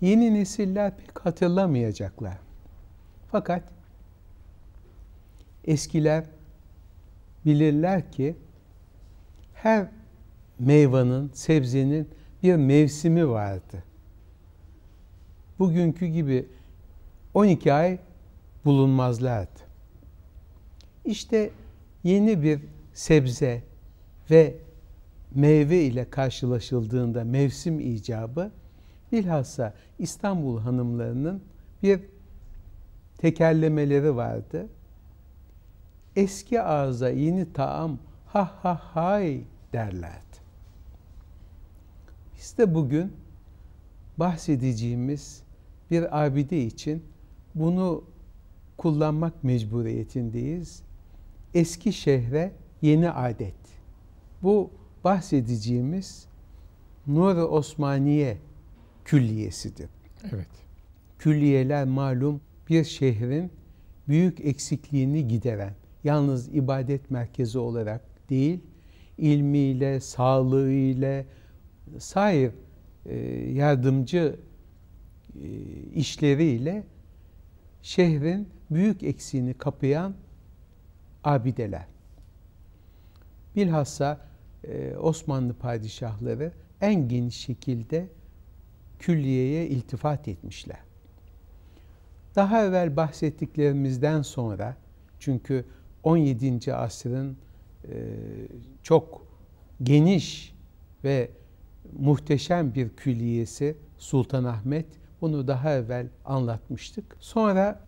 yeni nesiller pek hatırlamayacaklar. Fakat eskiler bilirler ki her meyvanın, sebzenin bir mevsimi vardı. Bugünkü gibi 12 ay bulunmazlardı. İşte yeni bir sebze ve meyve ile karşılaşıldığında mevsim icabı bilhassa İstanbul hanımlarının bir tekerlemeleri vardı. Eski ağza yeni taam ha ha hay derlerdi. Biz de bugün bahsedeceğimiz bir abide için bunu kullanmak mecburiyetindeyiz. Eski şehre yeni adet. Bu bahsedeceğimiz Nur-i Osmaniye külliyesidir. Evet. Külliyeler malum bir şehrin büyük eksikliğini gideren, yalnız ibadet merkezi olarak değil, ilmiyle, sağlığıyla, sair e, yardımcı e, işleriyle şehrin büyük eksiğini kapayan abideler. Bilhassa e, Osmanlı padişahları en geniş şekilde külliyeye iltifat etmişler. Daha evvel bahsettiklerimizden sonra çünkü 17. asrın e, çok geniş ve muhteşem bir külliyesi Sultanahmet. Bunu daha evvel anlatmıştık. Sonra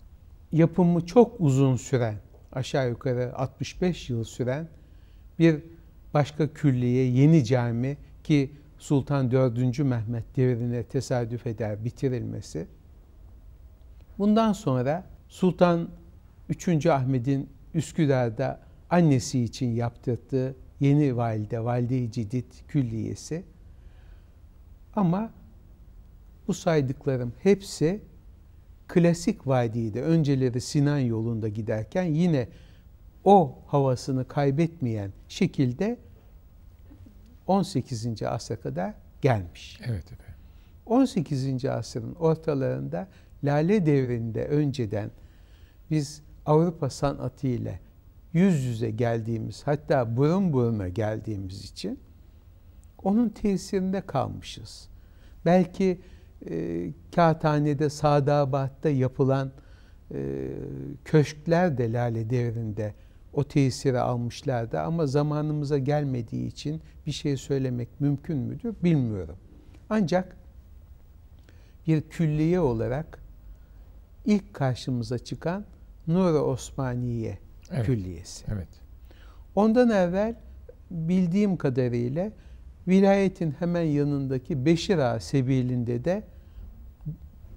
yapımı çok uzun süren, aşağı yukarı 65 yıl süren bir başka külliye, yeni cami ki Sultan 4. Mehmet devrine tesadüf eder bitirilmesi. Bundan sonra Sultan 3. Ahmet'in Üsküdar'da annesi için yaptırdığı yeni valide, valide-i cidid külliyesi. Ama bu saydıklarım hepsi klasik vadide, önceleri Sinan yolunda giderken yine o havasını kaybetmeyen şekilde 18. asra kadar gelmiş. Evet efendim. 18. asrın ortalarında Lale devrinde önceden biz Avrupa sanatı ile yüz yüze geldiğimiz hatta burun buruna geldiğimiz için onun tesirinde kalmışız. Belki e, Kağıthane'de, Sadabat'ta yapılan e, köşkler de Lale devrinde o tesiri almışlardı ama zamanımıza gelmediği için bir şey söylemek mümkün müdür bilmiyorum. Ancak bir külliye olarak ilk karşımıza çıkan Nur-i Osmaniye evet, Külliyesi. Evet. Ondan evvel bildiğim kadarıyla vilayetin hemen yanındaki Beşir Ağa sebilinde de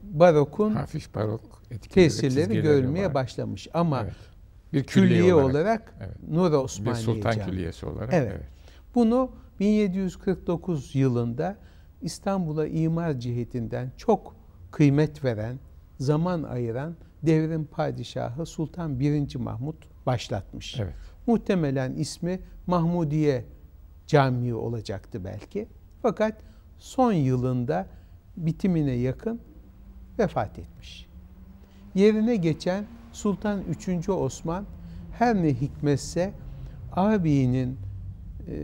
barokun hafif barok tesirleri görmeye başlamış. Ama evet. Bir külliye, külliye olarak, olarak evet. Nur Osmaniye Bir sultan Camii. külliyesi olarak. Evet. evet. Bunu 1749 yılında İstanbul'a imar cihetinden çok kıymet veren, zaman ayıran devrin padişahı Sultan 1. Mahmut başlatmış. Evet. Muhtemelen ismi Mahmudiye Camii olacaktı belki. Fakat son yılında bitimine yakın vefat etmiş. Yerine geçen Sultan 3. Osman her ne hikmetse abinin e,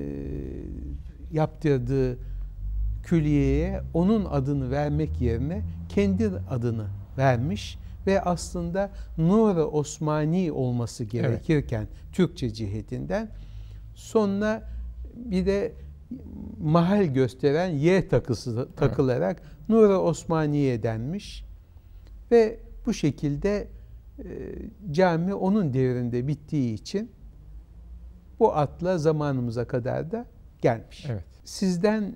yaptırdığı külliyeye onun adını vermek yerine kendi adını vermiş ve aslında Nur-i Osmani olması gerekirken evet. Türkçe cihetinden sonuna bir de mahal gösteren Y takısı takılarak evet. Nur-i Osmaniye denmiş ve bu şekilde cami onun devrinde bittiği için bu atla zamanımıza kadar da gelmiş. Evet. Sizden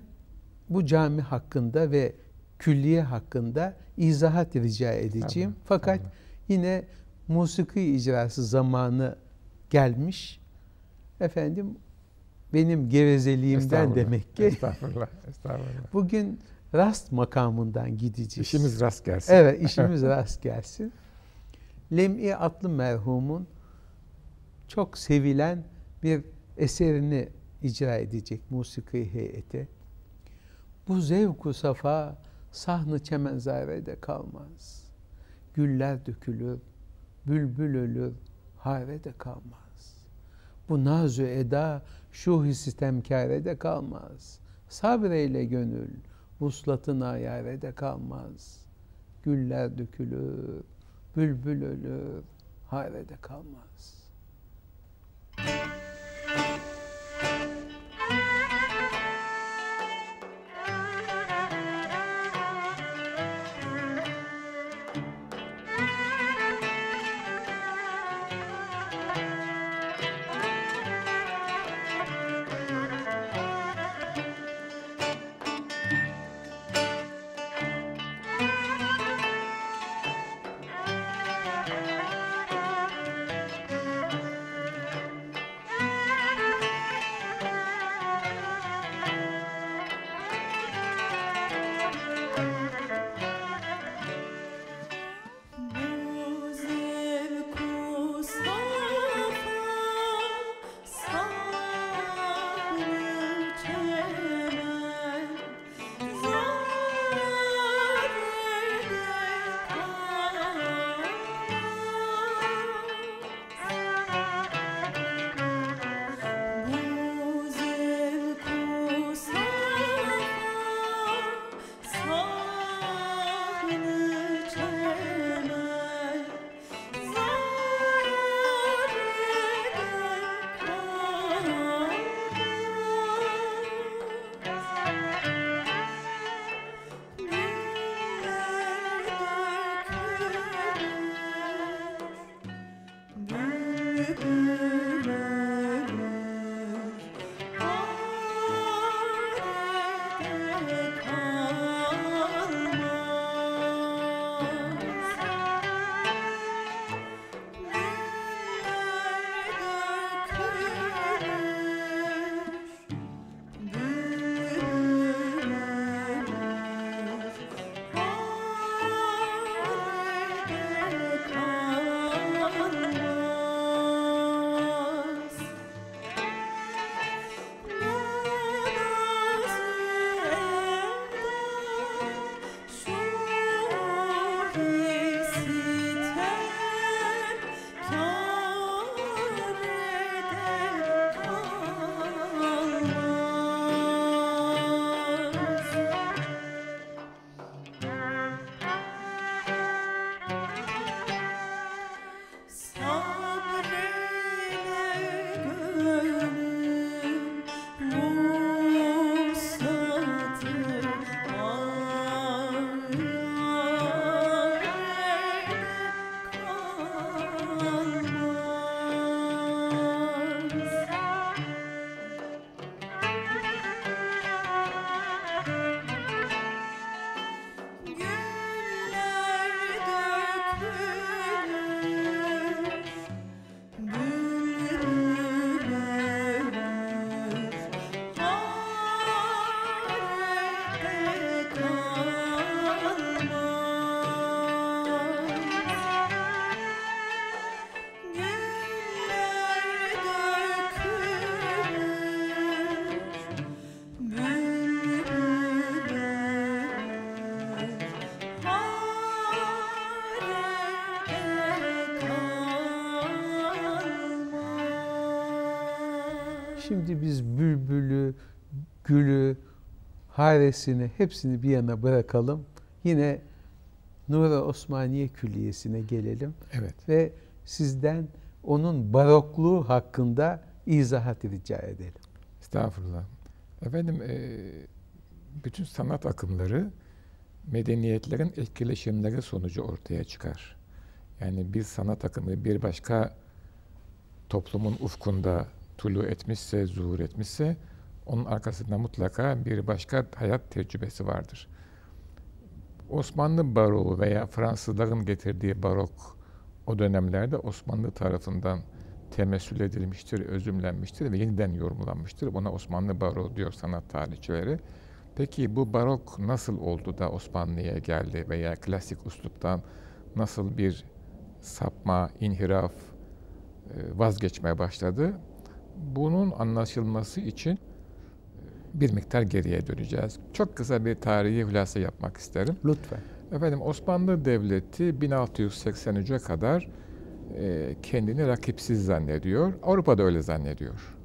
bu cami hakkında ve külliye hakkında izahat rica edeceğim. Tamam, Fakat tamam. yine musiki icrası zamanı gelmiş. Efendim benim gevezeliğimden demek ki. Estağfurullah, estağfurullah. Bugün rast makamından gideceğiz. İşimiz rast gelsin. Evet, işimiz rast gelsin. Lem'i adlı merhumun çok sevilen bir eserini icra edecek musiki heyeti. Bu zevku safa Sahnı çemenzarede kalmaz. Güller dökülür, bülbül ölür, harede kalmaz. Bu nazu eda şuhi sistemkarede kalmaz. Sabreyle gönül, vuslatın ayarede kalmaz. Güller dökülür, bülbül ölür, harede kalmaz. Şimdi biz bülbülü, gülü, haresini hepsini bir yana bırakalım. Yine Nura Osmaniye Külliyesi'ne gelelim. Evet. Ve sizden onun barokluğu hakkında izahat rica edelim. Estağfurullah. Efendim e, bütün sanat akımları medeniyetlerin etkileşimleri sonucu ortaya çıkar. Yani bir sanat akımı bir başka toplumun ufkunda tulu etmişse, zuhur etmişse onun arkasında mutlaka bir başka hayat tecrübesi vardır. Osmanlı baroğu veya Fransızların getirdiği barok o dönemlerde Osmanlı tarafından temessül edilmiştir, özümlenmiştir ve yeniden yorumlanmıştır. Buna Osmanlı baroğu diyor sanat tarihçileri. Peki bu barok nasıl oldu da Osmanlı'ya geldi veya klasik usluptan nasıl bir sapma, inhiraf, e, vazgeçmeye başladı? Bunun anlaşılması için bir miktar geriye döneceğiz. Çok kısa bir tarihi hülasa yapmak isterim. Lütfen. Efendim Osmanlı Devleti 1683'e kadar e, kendini rakipsiz zannediyor. Avrupa'da öyle zannediyor.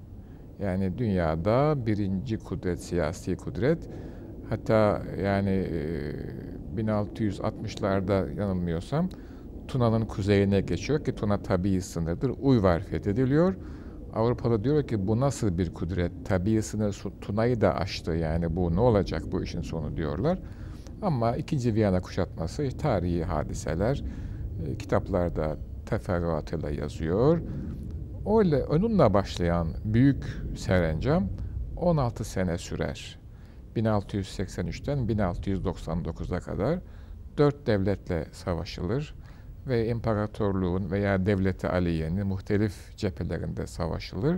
Yani dünyada birinci kudret, siyasi kudret. Hatta yani e, 1660'larda yanılmıyorsam Tuna'nın kuzeyine geçiyor ki Tuna tabii sınırdır. Uyvar fethediliyor. Avrupa'da diyor ki bu nasıl bir kudret? Tabii sınır Tuna'yı da aştı yani bu ne olacak bu işin sonu diyorlar. Ama ikinci Viyana kuşatması tarihi hadiseler e, kitaplarda teferruatıyla yazıyor. Öyle onunla başlayan büyük serencam 16 sene sürer. 1683'ten 1699'a kadar dört devletle savaşılır ve imparatorluğun veya devleti Aliye'nin muhtelif cephelerinde savaşılır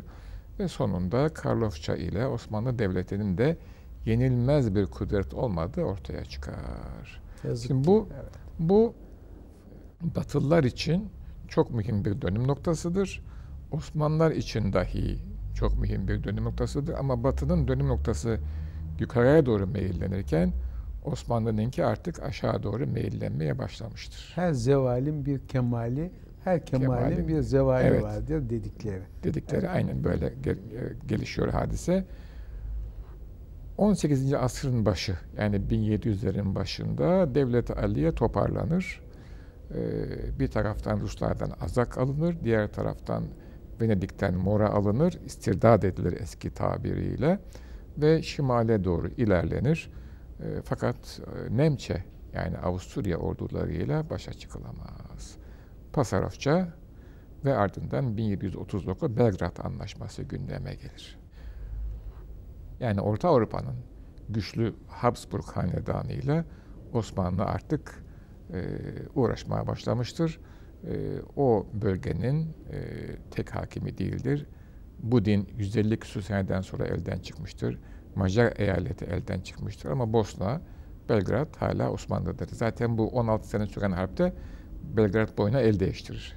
ve sonunda Karlofça ile Osmanlı Devleti'nin de yenilmez bir kudret olmadığı ortaya çıkar. Yazık Şimdi bu evet. bu Batılılar için çok mühim bir dönüm noktasıdır. Osmanlılar için dahi çok mühim bir dönüm noktasıdır ama Batı'nın dönüm noktası yukarıya doğru meyillenirken Osmanlı'nınki artık aşağı doğru meyillenmeye başlamıştır. Her zevalin bir kemali, her kemalin, kemalin bir zevali evet, vardır dedikleri. Dedikleri evet. aynen böyle gel, gelişiyor hadise. 18. asrın başı yani 1700'lerin başında devlet Aliye toparlanır. Ee, bir taraftan Ruslardan azak alınır, diğer taraftan Venedik'ten mora alınır, istirdat edilir eski tabiriyle ve şimale doğru ilerlenir. E, fakat e, Nemçe yani Avusturya ordularıyla başa çıkılamaz. Pasarofça ve ardından 1739 Belgrad Anlaşması gündeme gelir. Yani Orta Avrupa'nın güçlü Habsburg hanedanıyla Osmanlı artık e, uğraşmaya başlamıştır. E, o bölgenin e, tek hakimi değildir. Bu din 150 küsur seneden sonra elden çıkmıştır. Macar eyaleti elden çıkmıştır ama Bosna, Belgrad hala Osmanlı'dır. Zaten bu 16 sene süren harpte Belgrad boyuna el değiştirir.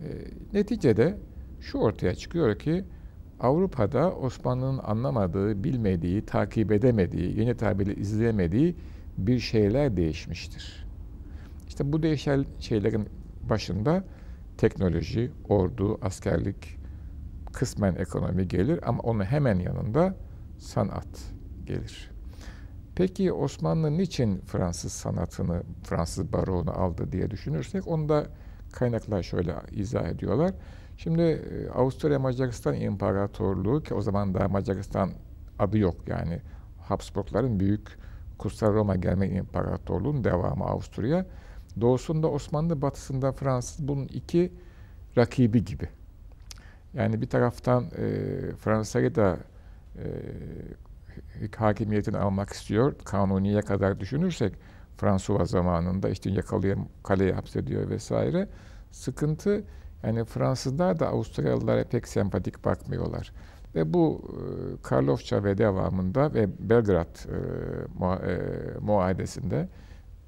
E, neticede şu ortaya çıkıyor ki Avrupa'da Osmanlı'nın anlamadığı, bilmediği, takip edemediği, yeni tabirle izleyemediği bir şeyler değişmiştir. İşte bu değişen şeylerin başında teknoloji, ordu, askerlik, kısmen ekonomi gelir ama onun hemen yanında sanat gelir. Peki Osmanlı niçin Fransız sanatını, Fransız baroğunu aldı diye düşünürsek onu da kaynaklar şöyle izah ediyorlar. Şimdi e, Avusturya Macaristan İmparatorluğu ki o zaman daha Macaristan adı yok yani Habsburgların büyük Kutsal Roma Gelme İmparatorluğu'nun devamı Avusturya. Doğusunda Osmanlı, batısında Fransız bunun iki rakibi gibi. Yani bir taraftan e, Fransa'yı da e, hakimiyetini almak istiyor. Kanuniye kadar düşünürsek Fransuva zamanında işte yakalıyor, kaleye hapsediyor vesaire. Sıkıntı yani Fransızlar da Avusturyalılara pek sempatik bakmıyorlar. Ve bu e, Karlofça ve devamında ve Belgrad e, mua, e, muahedesinde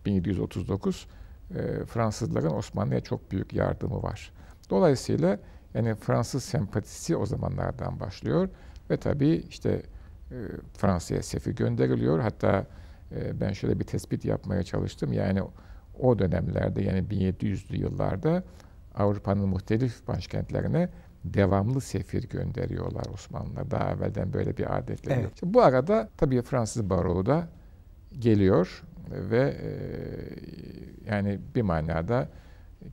1739 e, Fransızların Osmanlı'ya çok büyük yardımı var. Dolayısıyla yani Fransız sempatisi o zamanlardan başlıyor ve tabii işte e, Fransa'ya sefi gönderiliyor. Hatta e, ben şöyle bir tespit yapmaya çalıştım. Yani o dönemlerde yani 1700'lü yıllarda Avrupa'nın muhtelif başkentlerine devamlı sefir gönderiyorlar Osmanlılar. Daha evvelden böyle bir adetleri. Evet. Şimdi bu arada tabii Fransız baroğu da geliyor ve e, yani bir manada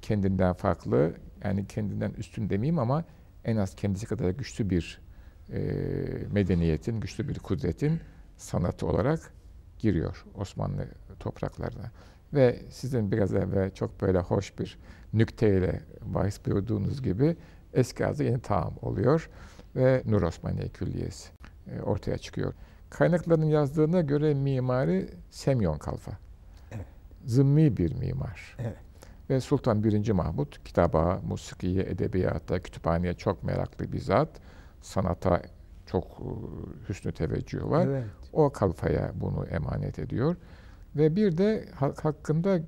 kendinden farklı yani kendinden üstün demeyeyim ama en az kendisi kadar güçlü bir e, medeniyetin, güçlü bir kudretin sanatı olarak giriyor Osmanlı topraklarına. Ve sizin biraz evvel çok böyle hoş bir nükteyle bahis buyurduğunuz gibi eski adı yeni tam oluyor ve Nur Osmaniye Külliyesi e, ortaya çıkıyor. Kaynakların yazdığına göre mimari Semyon Kalfa. Evet. Zımmi bir mimar. Evet. Ve Sultan 1. Mahmut kitaba, musikiye, edebiyata, kütüphaneye çok meraklı bir zat. Sanata çok e, hüsnü teveccüh var. Evet. O kalfaya bunu emanet ediyor. Ve bir de hakkında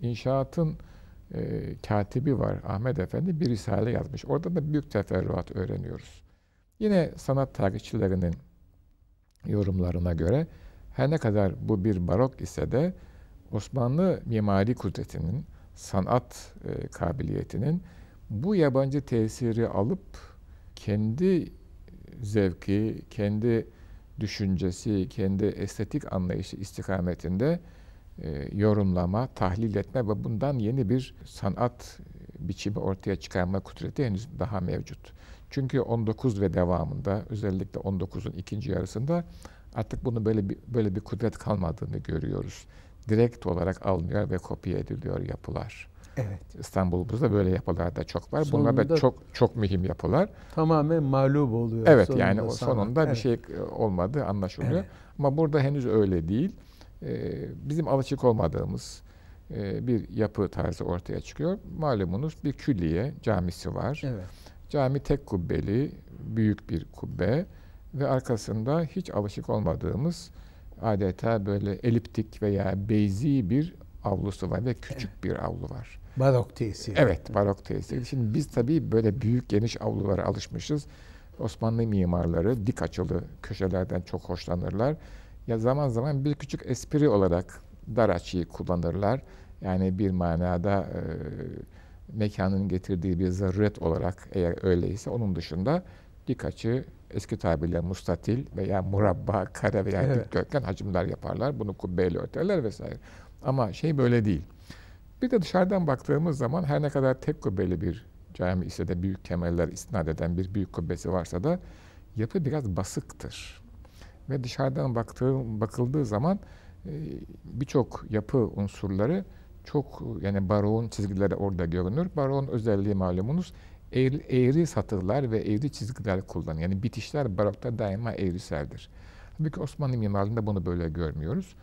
inşaatın e, katibi var Ahmet Efendi bir risale yazmış. Orada da büyük teferruat öğreniyoruz. Yine sanat tarihçilerinin yorumlarına göre her ne kadar bu bir barok ise de Osmanlı mimari kudretinin, sanat e, kabiliyetinin bu yabancı tesiri alıp kendi zevki, kendi düşüncesi, kendi estetik anlayışı istikametinde e, yorumlama, tahlil etme ve bundan yeni bir sanat biçimi ortaya çıkarma kudreti henüz daha mevcut. Çünkü 19 ve devamında özellikle 19'un ikinci yarısında artık bunu böyle bir, böyle bir kudret kalmadığını görüyoruz. Direkt olarak alınıyor ve kopya ediliyor yapılar. Evet. İstanbul'umuzda böyle yapılar da çok var. Sonunda Bunlar da çok çok mühim yapılar. Tamamen mağlup oluyor. Evet sonunda yani o sonunda evet. bir şey olmadı anlaşılıyor. Evet. Ama burada henüz öyle değil. Ee, bizim alışık olmadığımız e, bir yapı tarzı ortaya çıkıyor. Malumunuz bir külliye camisi var. Evet. Cami tek kubbeli, büyük bir kubbe ve arkasında hiç alışık olmadığımız adeta böyle eliptik veya beyzi bir avlusu var ve küçük evet. bir avlu var. Barok tesiri. Evet, barok tesiri. Şimdi biz tabii böyle büyük geniş avlulara alışmışız. Osmanlı mimarları dik açılı köşelerden çok hoşlanırlar. Ya zaman zaman bir küçük espri olarak dar açıyı kullanırlar. Yani bir manada e, mekanın getirdiği bir zaruret olarak eğer öyleyse onun dışında dik açı eski tabirle mustatil veya murabba, kare veya evet. dikdörtgen hacimler yaparlar. Bunu kubbeyle örterler vesaire. Ama şey böyle değil. Bir de dışarıdan baktığımız zaman her ne kadar tek kubbeli bir cami ise de büyük kemerler istinad eden bir büyük kubbesi varsa da yapı biraz basıktır. Ve dışarıdan baktığı, bakıldığı zaman e, birçok yapı unsurları çok yani baroğun çizgileri orada görünür. Baroğun özelliği malumunuz eğri, eğri satırlar ve eğri çizgiler kullanır. Yani bitişler barokta daima eğriseldir. Halbuki Osmanlı mimarlığında bunu böyle görmüyoruz.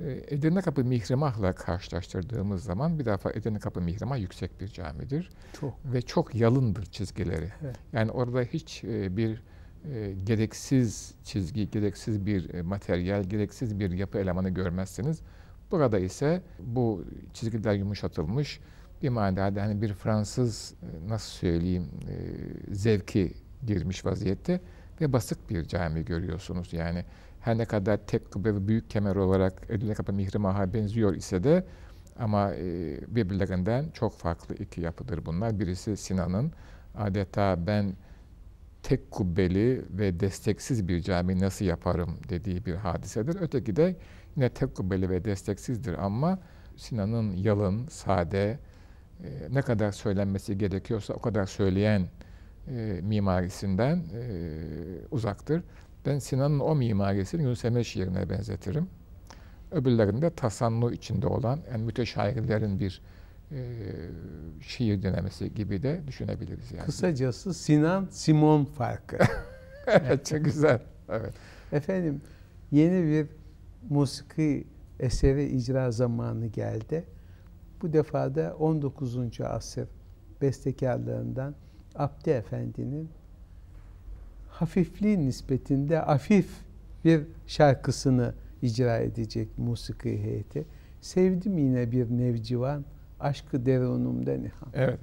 Ee, Edirne Kapı Mihrimah'la karşılaştırdığımız zaman bir defa Edirne Kapı Mihrimah yüksek bir camidir. Çok. Ve çok yalındır çizgileri. Evet. Yani orada hiç e, bir e, gereksiz çizgi, gereksiz bir e, materyal, gereksiz bir yapı elemanı görmezsiniz. Burada ise bu çizgiler yumuşatılmış bir manada hani bir Fransız nasıl söyleyeyim zevki girmiş vaziyette ve basık bir cami görüyorsunuz. Yani her ne kadar tek kubbe ve büyük kemer olarak Edirne Kapı Mihrimah'a benziyor ise de ama e, birbirlerinden çok farklı iki yapıdır bunlar. Birisi Sinan'ın adeta ben tek kubbeli ve desteksiz bir cami nasıl yaparım dediği bir hadisedir. Öteki de yine tek kubbeli ve desteksizdir ama Sinan'ın yalın, sade, e, ne kadar söylenmesi gerekiyorsa o kadar söyleyen e, mimarisinden uzaktır. Ben Sinan'ın o mimarisini Yunus Emre şiirine benzetirim. Öbürlerinde tasannu içinde olan yani müteşairlerin bir e, şiir denemesi gibi de düşünebiliriz. Yani. Kısacası Sinan Simon farkı. evet, çok güzel. Evet. Efendim yeni bir musiki eseri icra zamanı geldi. Bu defa da 19. asır bestekarlarından Abdi Efendi'nin hafifliği nispetinde hafif bir şarkısını icra edecek musiki heyeti. Sevdim yine bir nevcivan, aşkı derunumda nihan. Evet.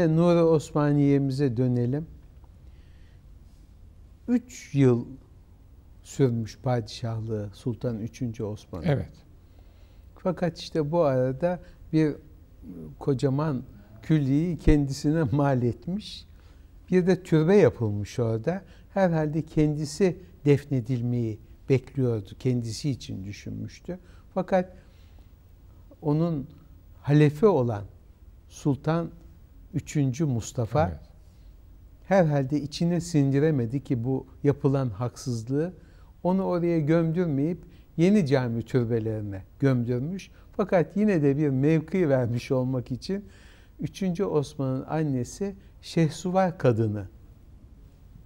Yine Nuri Osmaniye'mize dönelim. Üç yıl sürmüş padişahlığı Sultan 3. Osman. Evet. Fakat işte bu arada bir kocaman külliyi kendisine mal etmiş. Bir de türbe yapılmış orada. Herhalde kendisi defnedilmeyi bekliyordu. Kendisi için düşünmüştü. Fakat onun halefi olan Sultan 3. Mustafa evet. herhalde içine sindiremedi ki bu yapılan haksızlığı. Onu oraya gömdürmeyip yeni cami türbelerine gömdürmüş. Fakat yine de bir mevki vermiş olmak için 3. Osman'ın annesi Şehsuvar kadını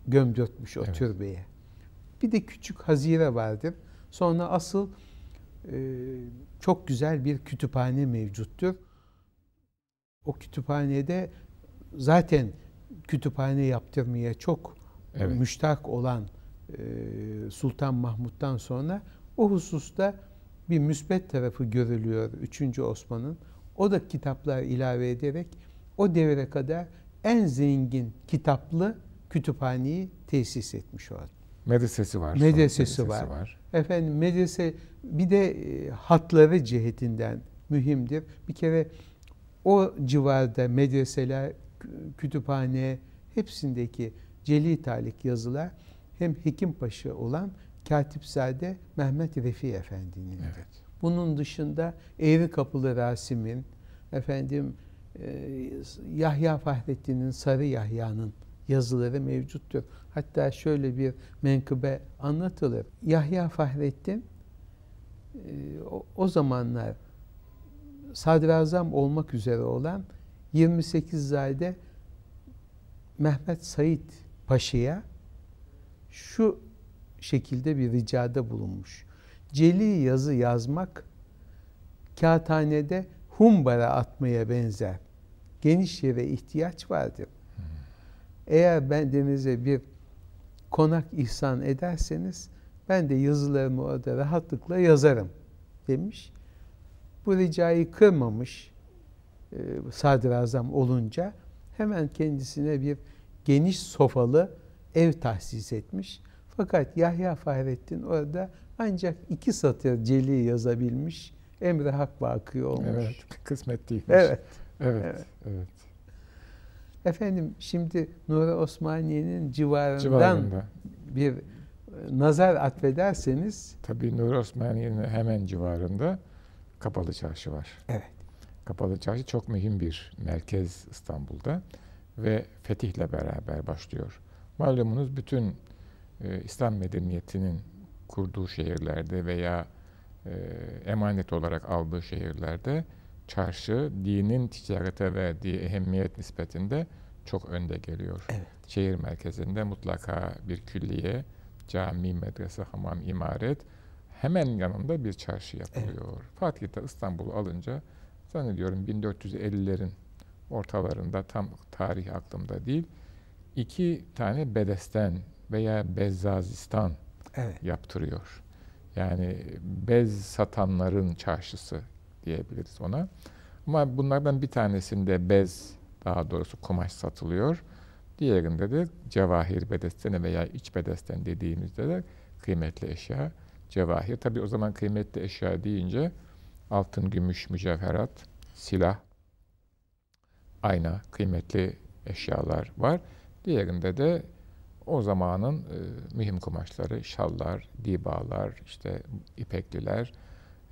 gömdürtmüş o evet. türbeye. Bir de küçük hazire vardır. Sonra asıl e, çok güzel bir kütüphane mevcuttur. O kütüphanede zaten kütüphane yaptırmaya çok evet. müştak olan e, Sultan Mahmut'tan sonra o hususta bir müsbet tarafı görülüyor 3. Osman'ın. O da kitaplar ilave ederek o devre kadar en zengin kitaplı kütüphaneyi tesis etmiş oldu. Medresesi var. Medresesi, medresesi var. var. Efendim medrese bir de e, hatları cihetinden mühimdir. Bir kere o civarda medreseler, kütüphane hepsindeki celi talik yazılar hem Hekimpaşa olan Katipzade Mehmet Refi Efendi'nin. Evet. Bunun dışında Eğri Kapılı Rasim'in, efendim e, Yahya Fahrettin'in, Sarı Yahya'nın yazıları mevcuttur. Hatta şöyle bir menkıbe anlatılır. Yahya Fahrettin e, o zamanlar sadrazam olmak üzere olan 28 zade Mehmet Said Paşa'ya şu şekilde bir ricada bulunmuş. Celi yazı yazmak kağıthanede humbara atmaya benzer. Geniş yere ihtiyaç vardır. Eğer ben denize bir konak ihsan ederseniz ben de yazılarımı orada rahatlıkla yazarım demiş. Bu ricayı kırmamış e, sadrazam olunca hemen kendisine bir geniş sofalı ev tahsis etmiş. Fakat Yahya Fahrettin orada ancak iki satır celi yazabilmiş. Emre Hak vakı olmuş. Evet, kısmet değilmiş. Evet. Evet, evet. evet. Efendim şimdi Nuri Osmaniye'nin civarından Civarında. bir e, nazar atfederseniz. Tabii Nuri Osmaniye'nin hemen civarında Kapalı Çarşı var. Evet. Kapalı Çarşı çok mühim bir merkez İstanbul'da ve fetihle beraber başlıyor. Malumunuz bütün e, İslam medeniyetinin kurduğu şehirlerde veya e, emanet olarak aldığı şehirlerde çarşı dinin ticarete verdiği ehemmiyet nispetinde çok önde geliyor. Evet. Şehir merkezinde mutlaka bir külliye, cami, medrese, hamam, imaret hemen yanında bir çarşı yapılıyor. Evet. Fatih'te İstanbul'u alınca zannediyorum 1450'lerin ortalarında tam tarih aklımda değil. iki tane bedesten veya bezzazistan evet. yaptırıyor. Yani bez satanların çarşısı diyebiliriz ona. Ama bunlardan bir tanesinde bez, daha doğrusu kumaş satılıyor. Diğerinde de cevahir bedestene veya iç bedesten dediğimizde de kıymetli eşya, cevahir. Tabi o zaman kıymetli eşya deyince altın, gümüş, mücevherat, silah, ayna, kıymetli eşyalar var. Diğerinde de o zamanın e, mühim kumaşları, şallar, dibalar, işte ipekliler,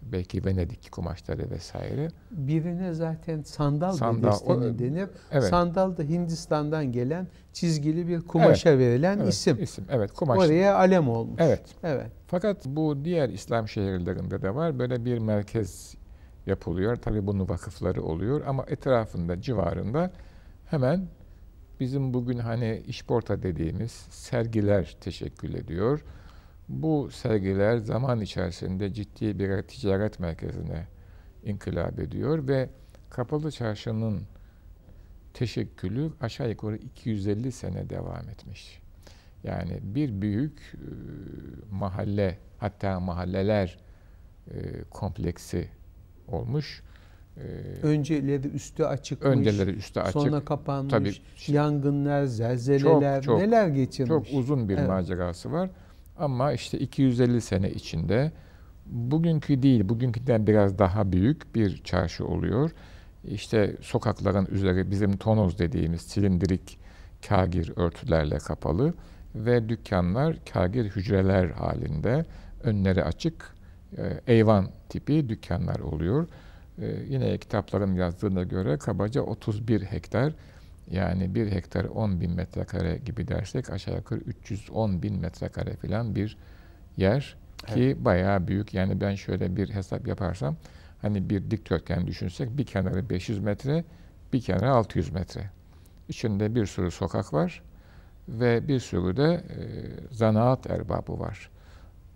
belki Venedik kumaşları vesaire. Birine zaten sandal, sandal bedesteni denir. Evet. Sandal da Hindistan'dan gelen çizgili bir kumaşa evet. verilen evet. isim. İsim, evet. Kumaş. Oraya alem olmuş. Evet. Evet. Fakat bu diğer İslam şehirlerinde de var. Böyle bir merkez yapılıyor. Tabii bunun vakıfları oluyor ama etrafında, civarında hemen bizim bugün hani işporta dediğimiz sergiler teşekkül ediyor. Bu sergiler zaman içerisinde ciddi bir ticaret merkezine inkılap ediyor ve Kapalı Çarşı'nın teşekkülü aşağı yukarı 250 sene devam etmiş. Yani bir büyük e, mahalle hatta mahalleler e, kompleksi olmuş E, Önceleri üstü açıkmış. Önceleri üstü açık. Sonra kapanmış. Tabii, yangınlar, zelzeleler çok, çok, neler geçirmiş. Çok uzun bir evet. macerası var. Ama işte 250 sene içinde bugünkü değil, bugünküden biraz daha büyük bir çarşı oluyor. İşte sokakların üzeri bizim tonoz dediğimiz silindirik kagir örtülerle kapalı ve dükkanlar kagir hücreler halinde önleri açık e, eyvan tipi dükkanlar oluyor. E, yine kitapların yazdığına göre kabaca 31 hektar yani bir hektar 10 bin metrekare gibi dersek aşağı yukarı 310 bin metrekare falan bir yer ki evet. bayağı büyük. Yani ben şöyle bir hesap yaparsam hani bir dikdörtgen düşünsek bir kenarı 500 metre, bir kenarı 600 metre. İçinde bir sürü sokak var ve bir sürü de e, zanaat erbabı var.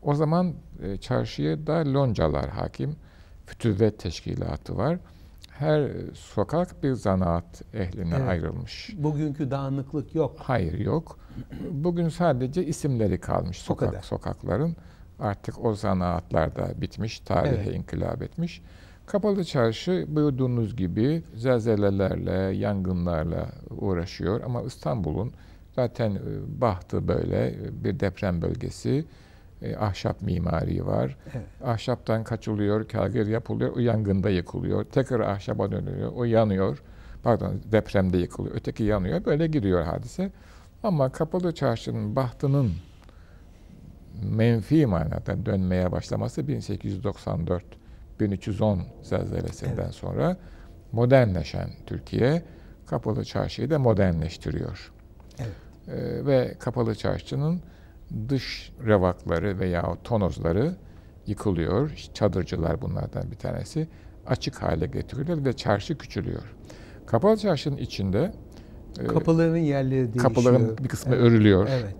O zaman e, çarşıya da loncalar hakim, fütüvvet teşkilatı var. Her sokak bir zanaat ehline evet. ayrılmış. Bugünkü dağınıklık yok. Hayır yok. Bugün sadece isimleri kalmış sokak sokakların. Artık o zanaatlar da bitmiş, tarihe evet. inkılap etmiş. Kapalı çarşı buyurduğunuz gibi zelzelelerle, yangınlarla uğraşıyor ama İstanbul'un zaten e, bahtı böyle bir deprem bölgesi. E, ahşap mimari var. Evet. Ahşaptan kaçılıyor, kagir yapılıyor, o yangında yıkılıyor. Tekrar ahşaba dönüyor, o yanıyor. Pardon, depremde yıkılıyor, öteki yanıyor. Böyle gidiyor hadise. Ama kapalı çarşının bahtının menfi manada dönmeye başlaması 1894 1310 zelzelesinden evet. sonra modernleşen Türkiye kapalı çarşıyı da modernleştiriyor. Evet. Ee, ve kapalı çarşının dış revakları veya tonozları yıkılıyor. Çadırcılar bunlardan bir tanesi. Açık hale getiriliyor ve çarşı küçülüyor. Kapalı çarşının içinde e, kapıların yerleri değişiyor. Kapıların bir kısmı evet. örülüyor. Evet.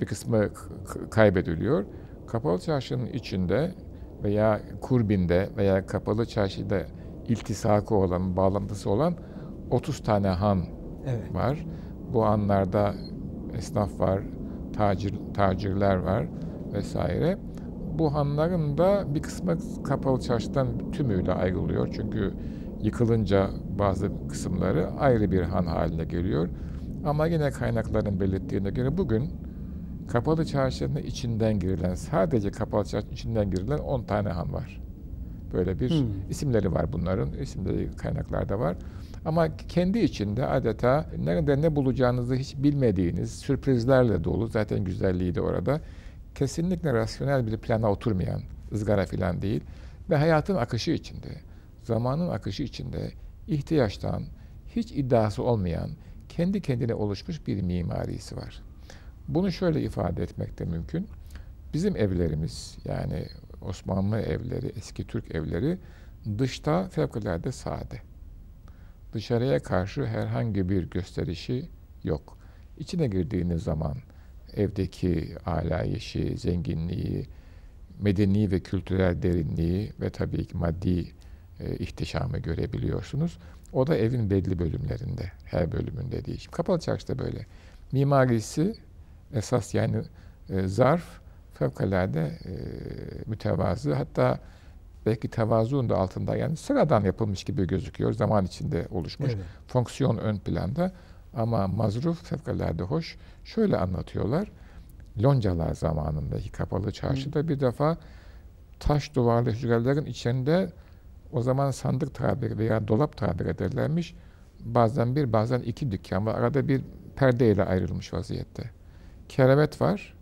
Bir kısmı kaybediliyor. Kapalı çarşının içinde veya kurbinde veya kapalı çarşıda iltisakı olan, bağlantısı olan 30 tane han evet. var. Bu hanlarda esnaf var, tacir, tacirler var vesaire. Bu hanların da bir kısmı kapalı çarşıdan tümüyle ayrılıyor. Çünkü yıkılınca bazı kısımları ayrı bir han haline geliyor. Ama yine kaynakların belirttiğine göre bugün kapalı çarşının içinden girilen, sadece kapalı çarşının içinden girilen 10 tane han var. Böyle bir hmm. isimleri var bunların. İsimleri kaynaklarda var. Ama kendi içinde adeta nerede ne bulacağınızı hiç bilmediğiniz sürprizlerle dolu. Zaten güzelliği de orada. Kesinlikle rasyonel bir plana oturmayan, ızgara filan değil. Ve hayatın akışı içinde, zamanın akışı içinde ihtiyaçtan hiç iddiası olmayan, kendi kendine oluşmuş bir mimarisi var. Bunu şöyle ifade etmek de mümkün. Bizim evlerimiz yani Osmanlı evleri, eski Türk evleri dışta fevkalade sade. Dışarıya karşı herhangi bir gösterişi yok. İçine girdiğiniz zaman evdeki alayişi, zenginliği, medeni ve kültürel derinliği ve tabii ki maddi e, ihtişamı görebiliyorsunuz. O da evin belli bölümlerinde, her bölümünde değil. Kapalı çarşıda böyle. Mimarisi esas yani e, zarf fevkalade e, mütevazı. Hatta belki tevazuun da altında yani sıradan yapılmış gibi gözüküyor. Zaman içinde oluşmuş. Evet. Fonksiyon ön planda. Ama mazruf fevkalade hoş. Şöyle anlatıyorlar. Loncalar zamanındaki kapalı çarşıda Hı. bir defa taş duvarlı hücrelerin içinde o zaman sandık tabiri veya dolap tabir ederlermiş. Bazen bir bazen iki dükkan var. Arada bir perdeyle ayrılmış vaziyette. Kerevet var.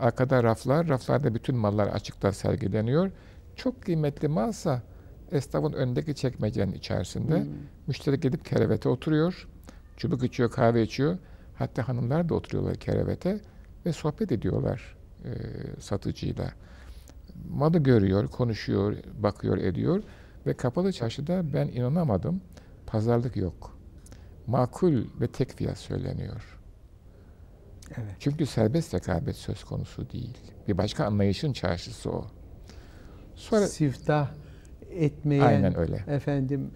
Arkada raflar. Raflarda bütün mallar açıkta sergileniyor. Çok kıymetli malsa esnafın öndeki çekmecenin içerisinde hmm. müşteri gidip kerevete oturuyor. Çubuk içiyor, kahve içiyor. Hatta hanımlar da oturuyorlar kerevete ve sohbet ediyorlar e, satıcıyla. Malı görüyor, konuşuyor, bakıyor, ediyor ve kapalı çarşıda ben inanamadım. Pazarlık yok. Makul ve tek fiyat söyleniyor. Evet. Çünkü serbest rekabet söz konusu değil. Bir başka anlayışın çarşısı o. Sonra siftah etmeyen Aynen öyle. efendim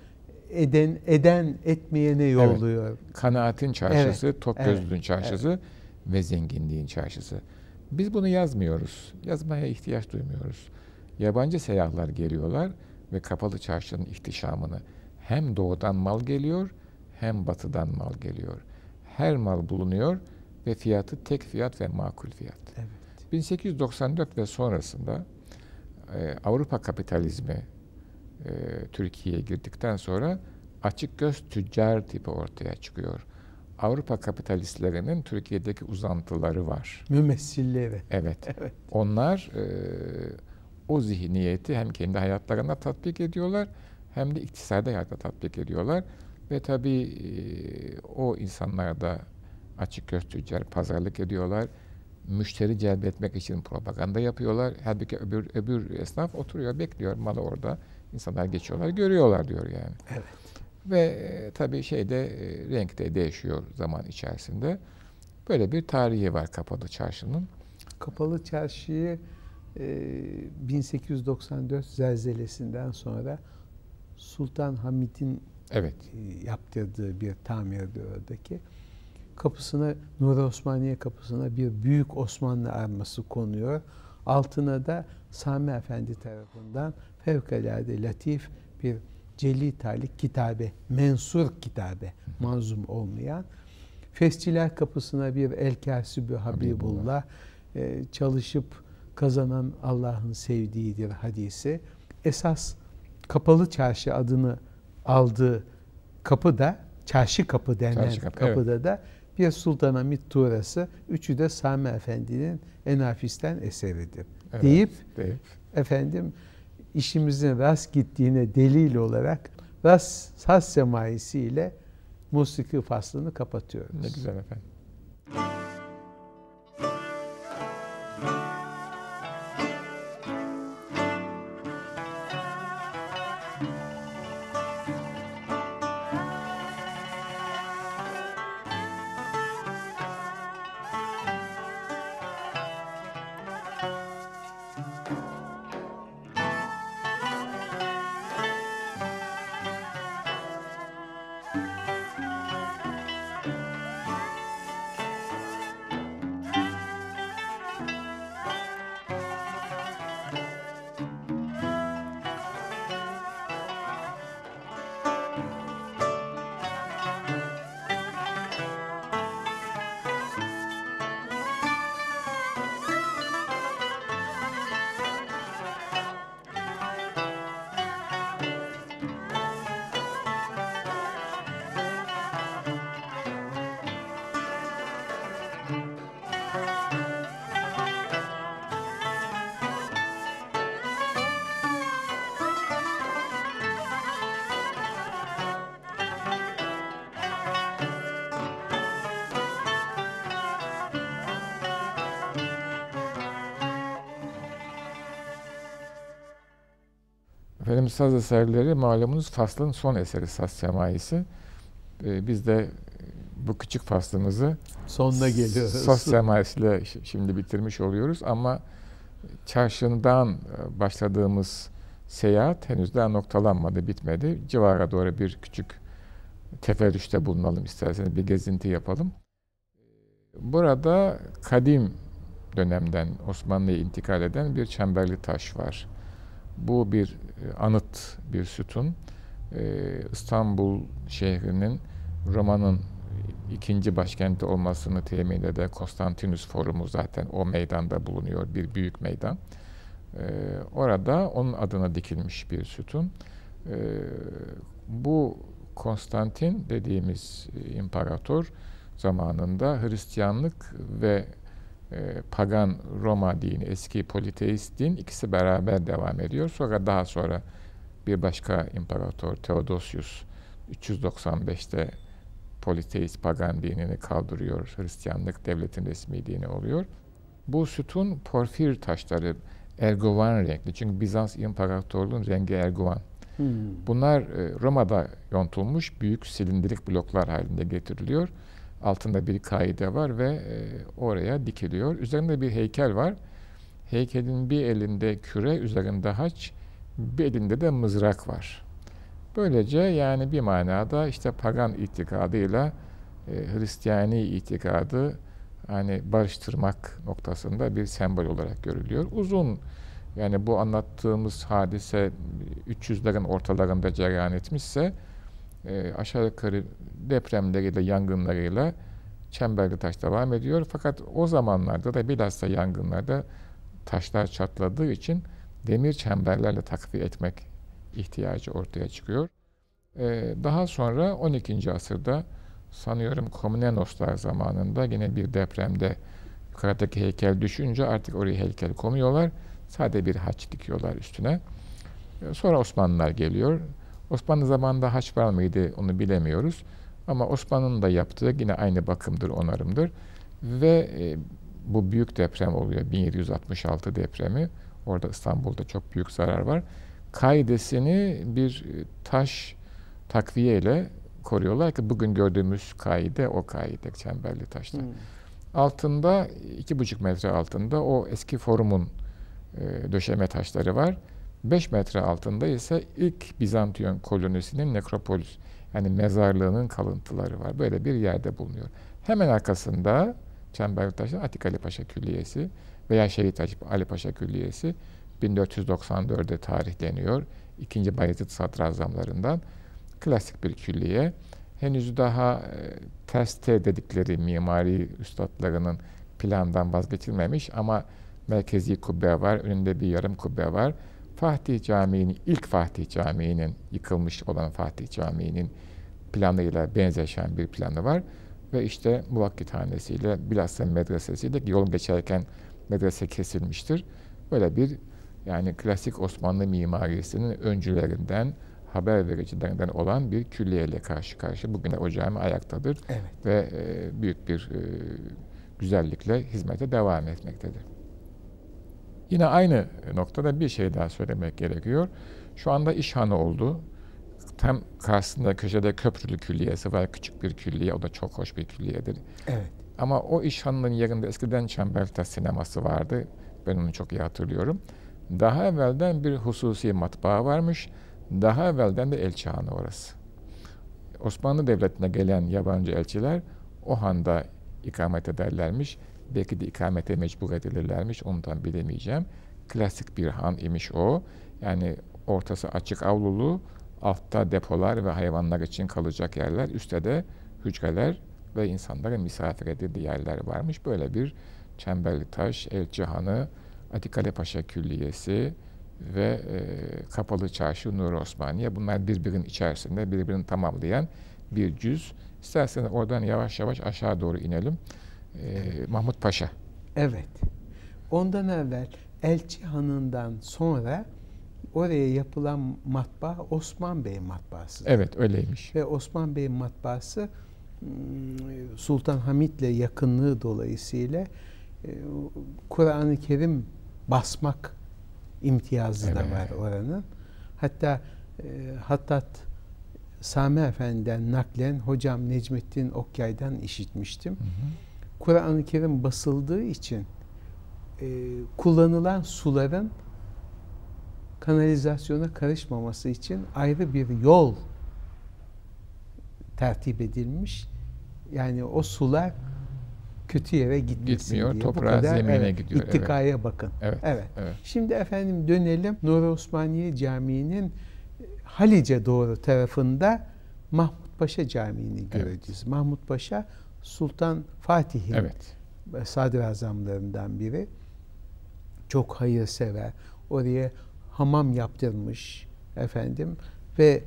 eden eden etmeyene yolluyor. Evet. Kanaatin çarşısı, evet. tok gözlülüğün evet. çarşısı evet. ve zenginliğin çarşısı. Biz bunu yazmıyoruz. Yazmaya ihtiyaç duymuyoruz. Yabancı seyyahlar geliyorlar ve kapalı çarşının ihtişamını, hem doğudan mal geliyor hem batıdan mal geliyor. Her mal bulunuyor ve fiyatı tek fiyat ve makul fiyat. Evet. 1894 ve sonrasında e, Avrupa kapitalizmi e, Türkiye'ye girdikten sonra açık göz tüccar tipi ortaya çıkıyor. Avrupa kapitalistlerinin Türkiye'deki uzantıları var. Mümessilleri. Evet. evet. Onlar e, o zihniyeti hem kendi hayatlarına tatbik ediyorlar hem de iktisadi hayata tatbik ediyorlar. Ve tabii e, o insanlar da açık göz tüccar pazarlık ediyorlar. Müşteri celbetmek için propaganda yapıyorlar. Halbuki öbür, öbür esnaf oturuyor, bekliyor malı orada. İnsanlar geçiyorlar, görüyorlar diyor yani. Evet. Ve e, tabii şeyde e, renk de değişiyor zaman içerisinde. Böyle bir tarihi var Kapalı Çarşı'nın. Kapalı Çarşı'yı e, 1894 zelzelesinden sonra Sultan Hamid'in evet. E, yaptırdığı bir tamirdi oradaki. Kapısına Nur Osmaniye kapısına bir büyük Osmanlı arması konuyor. Altına da Sami Efendi tarafından fevkalade latif bir Celli Talik kitabe, mensur kitabe, manzum olmayan. Fesçiler kapısına bir El Kâsibü Habibullah, e, çalışıp kazanan Allah'ın sevdiğidir hadisi. Esas kapalı çarşı adını aldığı kapı da çarşı kapı denen çarşı kapı, kapıda evet. da bir Sultanahmet Tuğrası, üçü de Sami Efendi'nin Enafis'ten eseridir. Evet, deyip, deyip efendim işimizin rast gittiğine delil olarak rast saz semaisiyle musiki faslını kapatıyoruz. Ne güzel efendim. Efendim saz eserleri malumunuz faslın son eseri saz semaisi. Ee, biz de bu küçük faslımızı sonuna geliyoruz. Saz semaisiyle şimdi bitirmiş oluyoruz ama çarşından e, başladığımız seyahat henüz daha noktalanmadı, bitmedi. Civara doğru bir küçük teferrüşte bulunalım isterseniz, bir gezinti yapalım. Burada kadim dönemden Osmanlı'ya intikal eden bir çemberli taş var. Bu bir e, anıt bir sütun. E, İstanbul şehrinin Roma'nın ikinci başkenti olmasını temin eden Konstantinus Forumu zaten o meydanda bulunuyor. Bir büyük meydan. E, orada onun adına dikilmiş bir sütun. Bu Konstantin dediğimiz imparator zamanında Hristiyanlık ve e, pagan Roma dini, eski politeist din ikisi beraber devam ediyor. Sonra daha sonra bir başka imparator Theodosius 395'te politeist pagan dinini kaldırıyor. Hristiyanlık devletin resmi dini oluyor. Bu sütun porfir taşları ergovan renkli. Çünkü Bizans İmparatorluğu'nun rengi ergovan. Hmm. Bunlar e, Roma'da yontulmuş büyük silindirik bloklar halinde getiriliyor altında bir kaide var ve e, oraya dikiliyor. Üzerinde bir heykel var. Heykelin bir elinde küre, üzerinde haç, bir elinde de mızrak var. Böylece yani bir manada işte pagan itikadıyla e, Hristiyani itikadı hani barıştırmak noktasında bir sembol olarak görülüyor. Uzun yani bu anlattığımız hadise 300'lerin ortalarında cereyan etmişse e, aşağı yukarı depremleriyle, yangınlarıyla Çemberli Taş devam ediyor. Fakat o zamanlarda da bilhassa yangınlarda taşlar çatladığı için demir çemberlerle takviye etmek ihtiyacı ortaya çıkıyor. Ee, daha sonra 12. asırda sanıyorum Komnenoslar zamanında yine bir depremde yukarıdaki heykel düşünce artık oraya heykel koymuyorlar. Sadece bir haç dikiyorlar üstüne. Ee, sonra Osmanlılar geliyor. Osmanlı zamanında haç var mıydı onu bilemiyoruz. Ama Osmanlı'nın da yaptığı yine aynı bakımdır, onarımdır. Ve e, bu büyük deprem oluyor. 1766 depremi. Orada İstanbul'da çok büyük zarar var. Kaidesini bir e, taş takviye ile koruyorlar ki bugün gördüğümüz kaide o kaide çemberli taşta. Hmm. Altında iki buçuk metre altında o eski forumun e, döşeme taşları var. 5 metre altında ise ilk Bizantiyon kolonisinin nekropolis yani mezarlığının kalıntıları var. Böyle bir yerde bulunuyor. Hemen arkasında Çemberli Taş'ın Atik Ali Paşa Külliyesi veya Şehit Ali Paşa Külliyesi 1494'de tarihleniyor. İkinci Bayezid sadrazamlarından klasik bir külliye. Henüz daha e, teste dedikleri mimari üstadlarının plandan vazgeçilmemiş ama merkezi kubbe var, önünde bir yarım kubbe var. Fatih Camii'nin, ilk Fatih Camii'nin, yıkılmış olan Fatih Camii'nin planıyla benzeşen bir planı var. Ve işte muvakkithanesiyle, bilhassa medresesiyle yol geçerken medrese kesilmiştir. Böyle bir yani klasik Osmanlı mimarisinin öncülerinden, haber vericilerinden olan bir külliyeyle karşı karşı. Bugün o cami ayaktadır evet. ve e, büyük bir e, güzellikle hizmete devam etmektedir. Yine aynı noktada bir şey daha söylemek gerekiyor. Şu anda işhanı oldu. Tam karşısında köşede köprülü külliyesi var. Küçük bir külliye. O da çok hoş bir külliyedir. Evet. Ama o işhanının yerinde eskiden Çembertaş sineması vardı. Ben onu çok iyi hatırlıyorum. Daha evvelden bir hususi matbaa varmış. Daha evvelden de elçihanı orası. Osmanlı Devleti'ne gelen yabancı elçiler o handa ikamet ederlermiş. Belki de ikamete mecbur edilirlermiş. Ondan bilemeyeceğim. Klasik bir han imiş o. Yani ortası açık avlulu, altta depolar ve hayvanlar için kalacak yerler, üstte de hücreler ve insanların misafir edildiği yerler varmış. Böyle bir Çemberli Taş, Elçi Hanı, Atikale Paşa Külliyesi ve e, Kapalı Çarşı Nur Osmaniye. Bunlar birbirinin içerisinde birbirini tamamlayan bir cüz. İsterseniz oradan yavaş yavaş aşağı doğru inelim. E, Mahmut Paşa. Evet. Ondan evvel Elçi Hanı'ndan sonra oraya yapılan matbaa Osman Bey matbaası. Evet öyleymiş. Ve Osman Bey matbaası hmm, Sultan Hamit'le yakınlığı dolayısıyla e, Kur'an-ı Kerim basmak imtiyazı evet. da var oranın. Hatta e, Hattat Sami Efendi'den naklen hocam Necmettin Okyay'dan işitmiştim. Kur'an-ı Kerim basıldığı için e, kullanılan suların kanalizasyona karışmaması için ayrı bir yol tertip edilmiş. Yani o sular kötü yere gitmesin Gitmiyor, diye. toprağa, zemine evet, gidiyor. İttikaya evet. bakın. Evet, evet. evet. Şimdi efendim dönelim Nur Osmaniye Camii'nin Halice doğru tarafında Mahmut Paşa Camii'ni göreceğiz. Evet. Mahmut Paşa Sultan Fatih'in evet. sadrazamlarından biri. Çok hayırsever. Oraya hamam yaptırmış efendim ve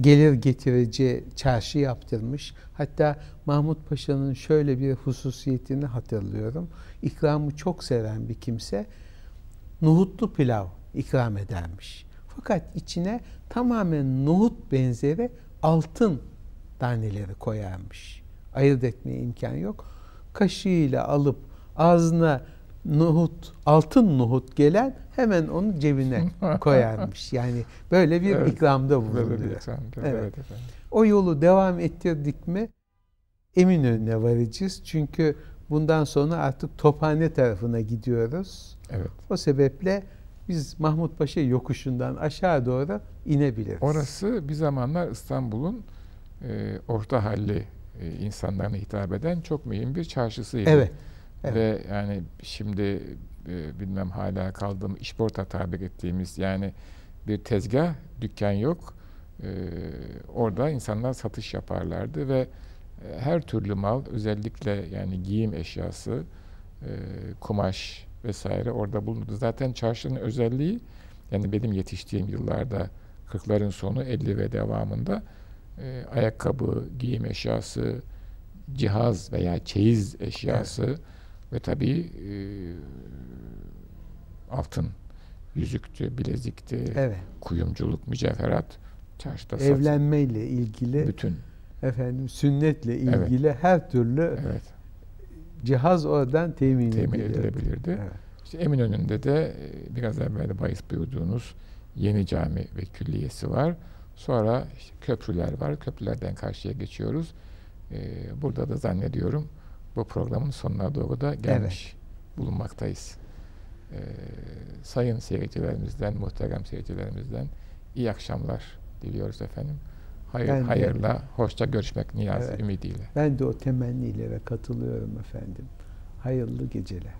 gelir getirici çarşı yaptırmış. Hatta Mahmut Paşa'nın şöyle bir hususiyetini hatırlıyorum. İkramı çok seven bir kimse nohutlu pilav ikram edermiş. Fakat içine tamamen nohut benzeri altın taneleri koyarmış. Ayırt etmeye imkan yok. Kaşığıyla alıp ağzına nohut, altın nohut gelen hemen onu cebine koyarmış. Yani böyle bir evet, ikramda bulunuyor. Böyle bir evet. evet efendim. O yolu devam ettirdik mi Eminönü'ne varacağız. Çünkü bundan sonra artık Tophane tarafına gidiyoruz. Evet. O sebeple biz Mahmut Paşa yokuşundan aşağı doğru inebiliriz. Orası bir zamanlar İstanbul'un e, orta halli insanlarına hitap eden çok mühim bir çarşısıydı. Evet. Evet. Ve yani şimdi e, bilmem hala kaldığım işporta tabir ettiğimiz yani bir tezgah, dükkan yok. e, orada insanlar satış yaparlardı ve e, her türlü mal özellikle yani giyim eşyası, e, kumaş vesaire orada bulundu. Zaten çarşının özelliği yani benim yetiştiğim yıllarda 40'ların sonu 50 ve devamında e, ayakkabı, giyim eşyası, cihaz veya çeyiz eşyası evet. ve tabii e, altın yüzüktü, bilezikti, evet. kuyumculuk, mücevherat çarşıda evlenmeyle ilgili bütün efendim sünnetle ilgili evet. her türlü evet. cihaz oradan temin, temin edilebilirdi. Evet. İşte Eminönü'nde de e, biraz evvel bahis buyurduğunuz yeni cami ve külliyesi var. Sonra işte köprüler var. Köprülerden karşıya geçiyoruz. Ee, burada da zannediyorum bu programın sonuna doğru da gelmiş evet. bulunmaktayız. Ee, sayın seyircilerimizden, muhterem seyircilerimizden iyi akşamlar diliyoruz efendim. Hayır, ben hayırla, de, hoşça görüşmek niyaz evet, ümidiyle. Ben de o temennilere katılıyorum efendim. Hayırlı geceler.